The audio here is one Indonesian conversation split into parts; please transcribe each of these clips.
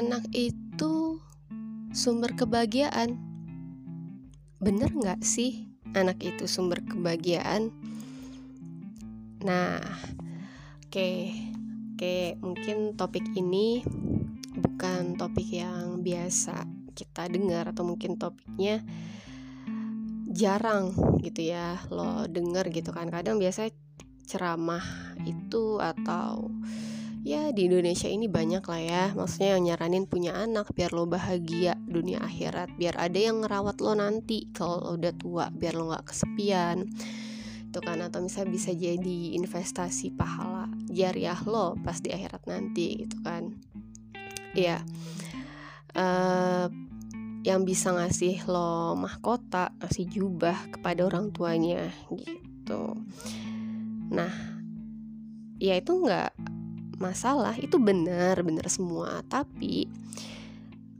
anak itu sumber kebahagiaan. Bener nggak sih anak itu sumber kebahagiaan? Nah, oke, okay. oke, okay, mungkin topik ini bukan topik yang biasa kita dengar atau mungkin topiknya jarang gitu ya lo denger gitu kan kadang biasanya ceramah itu atau ya di Indonesia ini banyak lah ya. Maksudnya yang nyaranin punya anak biar lo bahagia dunia akhirat. Biar ada yang ngerawat lo nanti kalau lo udah tua biar lo nggak kesepian. Itu kan atau misalnya bisa jadi investasi pahala jariah lo pas di akhirat nanti gitu kan. Ya uh, yang bisa ngasih lo mahkota ngasih jubah kepada orang tuanya gitu. Nah ya itu nggak masalah itu benar benar semua. Tapi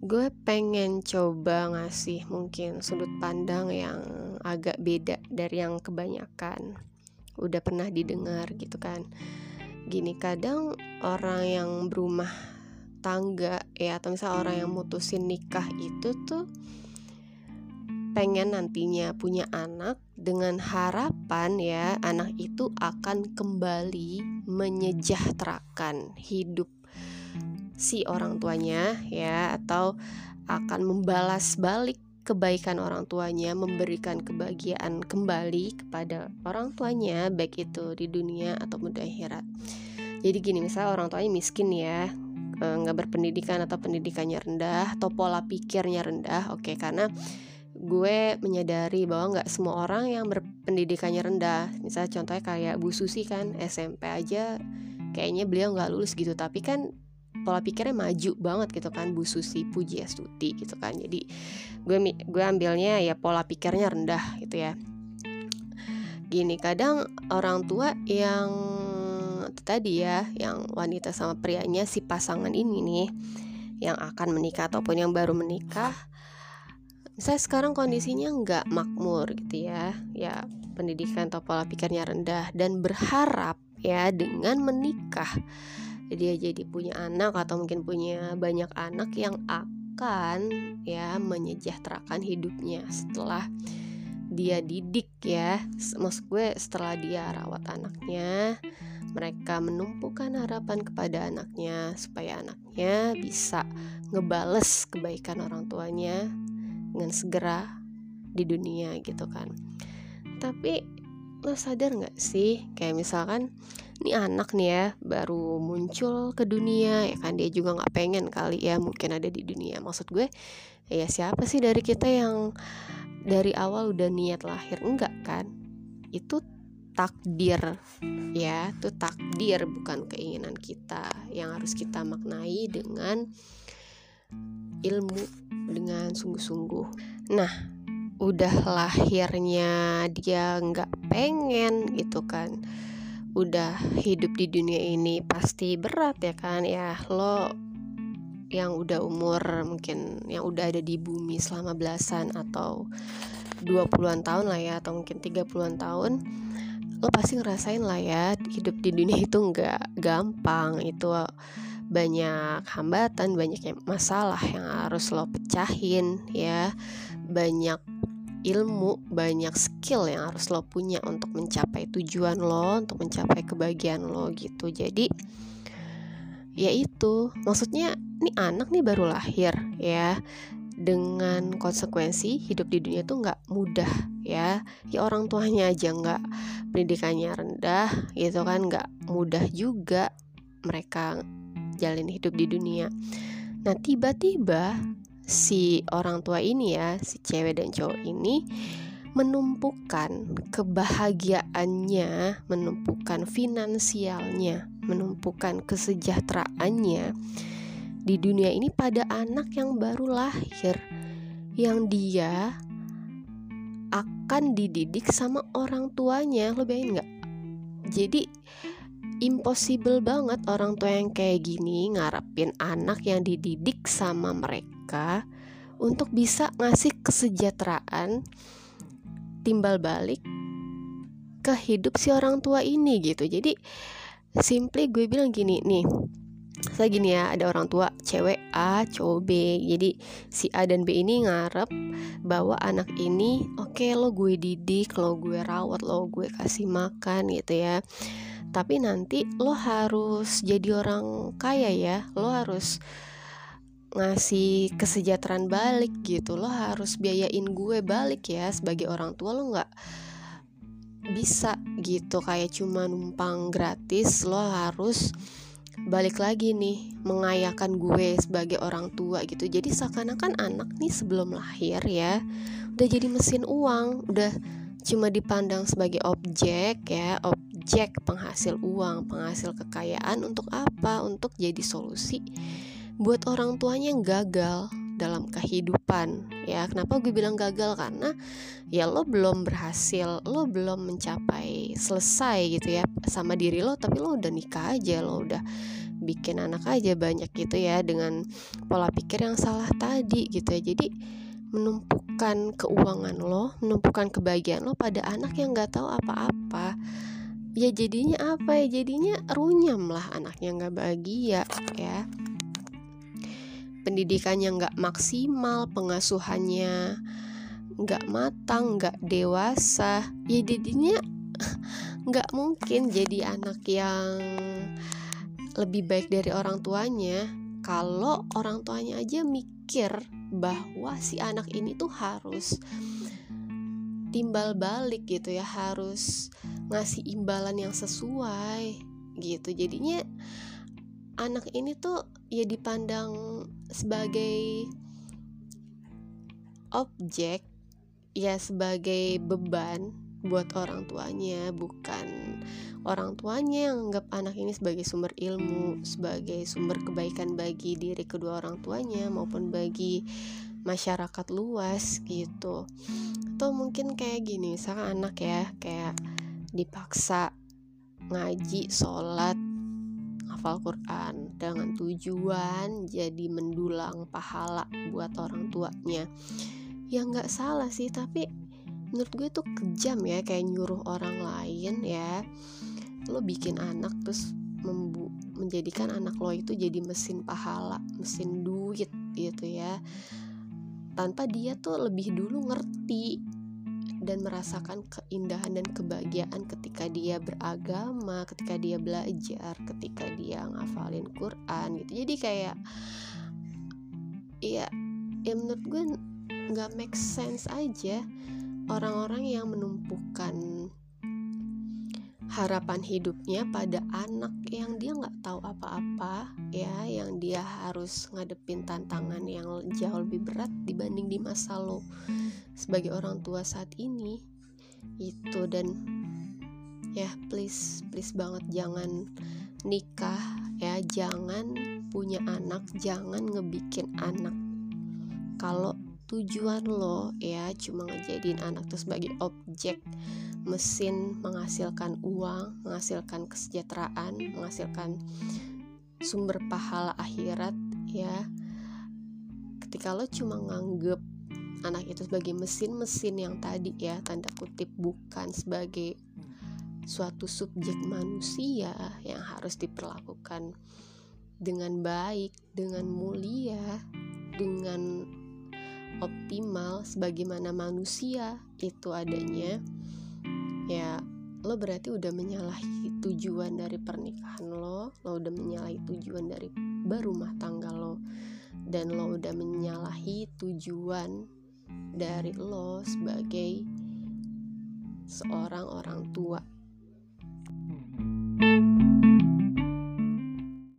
gue pengen coba ngasih mungkin sudut pandang yang agak beda dari yang kebanyakan udah pernah didengar gitu kan. Gini kadang orang yang berumah tangga ya atau misalnya orang yang mutusin nikah itu tuh pengen nantinya punya anak dengan harapan ya anak itu akan kembali menyejahterakan hidup si orang tuanya ya atau akan membalas balik kebaikan orang tuanya memberikan kebahagiaan kembali kepada orang tuanya baik itu di dunia atau di akhirat. Jadi gini misalnya orang tuanya miskin ya eh, nggak berpendidikan atau pendidikannya rendah atau pola pikirnya rendah oke okay, karena gue menyadari bahwa nggak semua orang yang berpendidikannya rendah. Misalnya contohnya kayak Bu Susi kan SMP aja kayaknya beliau nggak lulus gitu. Tapi kan pola pikirnya maju banget gitu kan. Bu Susi Pujiastuti gitu kan. Jadi gue gue ambilnya ya pola pikirnya rendah gitu ya. Gini kadang orang tua yang tadi ya yang wanita sama prianya si pasangan ini nih yang akan menikah ataupun yang baru menikah saya sekarang kondisinya nggak makmur gitu ya ya pendidikan atau pola pikirnya rendah dan berharap ya dengan menikah dia jadi punya anak atau mungkin punya banyak anak yang akan ya menyejahterakan hidupnya setelah dia didik ya. Maksud gue setelah dia rawat anaknya mereka menumpukan harapan kepada anaknya supaya anaknya bisa ngebales kebaikan orang tuanya dengan segera di dunia gitu kan. Tapi lo sadar nggak sih kayak misalkan ini anak nih ya baru muncul ke dunia ya kan dia juga nggak pengen kali ya mungkin ada di dunia. Maksud gue ya siapa sih dari kita yang dari awal udah niat lahir? Enggak kan? Itu takdir ya itu takdir bukan keinginan kita yang harus kita maknai dengan ilmu dengan sungguh-sungguh. Nah, udah lahirnya dia nggak pengen gitu kan. Udah hidup di dunia ini pasti berat ya kan ya lo yang udah umur mungkin yang udah ada di bumi selama belasan atau 20-an tahun lah ya atau mungkin 30-an tahun lo pasti ngerasain lah ya hidup di dunia itu nggak gampang itu banyak hambatan, banyak masalah yang harus lo pecahin ya. Banyak ilmu, banyak skill yang harus lo punya untuk mencapai tujuan lo, untuk mencapai kebahagiaan lo gitu. Jadi ya itu, maksudnya ini anak nih baru lahir ya dengan konsekuensi hidup di dunia itu nggak mudah ya ya orang tuanya aja nggak pendidikannya rendah gitu kan nggak mudah juga mereka jalin hidup di dunia. Nah, tiba-tiba si orang tua ini ya, si cewek dan cowok ini menumpukan kebahagiaannya, menumpukan finansialnya, menumpukan kesejahteraannya di dunia ini pada anak yang baru lahir yang dia akan dididik sama orang tuanya. Lo bayangin nggak? Jadi impossible banget orang tua yang kayak gini ngarepin anak yang dididik sama mereka untuk bisa ngasih kesejahteraan timbal balik ke hidup si orang tua ini gitu. Jadi simply gue bilang gini nih, saya gini ya ada orang tua cewek A cowok B jadi si A dan B ini ngarep bahwa anak ini oke okay, lo gue didik lo gue rawat lo gue kasih makan gitu ya tapi nanti lo harus jadi orang kaya ya. Lo harus ngasih kesejahteraan balik gitu. Lo harus biayain gue balik ya sebagai orang tua. Lo nggak bisa gitu. Kayak cuma numpang gratis lo harus balik lagi nih mengayakan gue sebagai orang tua gitu. Jadi seakan-akan anak nih sebelum lahir ya udah jadi mesin uang udah cuma dipandang sebagai objek ya objek penghasil uang penghasil kekayaan untuk apa? Untuk jadi solusi buat orang tuanya yang gagal dalam kehidupan ya. Kenapa gue bilang gagal? Karena ya lo belum berhasil lo belum mencapai selesai gitu ya sama diri lo tapi lo udah nikah aja lo udah bikin anak aja banyak gitu ya dengan pola pikir yang salah tadi gitu ya. Jadi menumpukan keuangan lo menumpukan kebahagiaan lo pada anak yang nggak tahu apa-apa ya jadinya apa ya? Jadinya runyam lah anaknya nggak bahagia ya. Pendidikannya nggak maksimal, pengasuhannya nggak matang, nggak dewasa, ya jadinya nggak mungkin jadi anak yang lebih baik dari orang tuanya. Kalau orang tuanya aja mikir bahwa si anak ini tuh harus timbal balik gitu ya harus ngasih imbalan yang sesuai gitu. Jadinya anak ini tuh ya dipandang sebagai objek ya sebagai beban buat orang tuanya bukan orang tuanya yang anggap anak ini sebagai sumber ilmu sebagai sumber kebaikan bagi diri kedua orang tuanya maupun bagi masyarakat luas gitu. Atau mungkin kayak gini misalkan anak ya kayak dipaksa ngaji sholat hafal Quran dengan tujuan jadi mendulang pahala buat orang tuanya. Ya nggak salah sih tapi menurut gue tuh kejam ya kayak nyuruh orang lain ya. Lo bikin anak terus membu menjadikan anak lo itu jadi mesin pahala mesin duit gitu ya. Tanpa dia tuh lebih dulu ngerti dan merasakan keindahan dan kebahagiaan ketika dia beragama, ketika dia belajar, ketika dia ngafalin Quran gitu. Jadi kayak ya ya menurut gue nggak make sense aja orang-orang yang menumpukan harapan hidupnya pada anak yang dia nggak tahu apa-apa ya yang dia harus ngadepin tantangan yang jauh lebih berat dibanding di masa lo sebagai orang tua saat ini. Itu dan ya please please banget jangan nikah ya jangan punya anak jangan ngebikin anak. Kalau tujuan lo ya cuma ngejadiin anak tuh sebagai objek mesin menghasilkan uang, menghasilkan kesejahteraan, menghasilkan sumber pahala akhirat ya. Ketika lo cuma nganggep anak itu sebagai mesin-mesin yang tadi ya tanda kutip bukan sebagai suatu subjek manusia yang harus diperlakukan dengan baik, dengan mulia, dengan optimal sebagaimana manusia itu adanya ya lo berarti udah menyalahi tujuan dari pernikahan lo lo udah menyalahi tujuan dari berumah tangga lo dan lo udah menyalahi tujuan dari lo sebagai seorang orang tua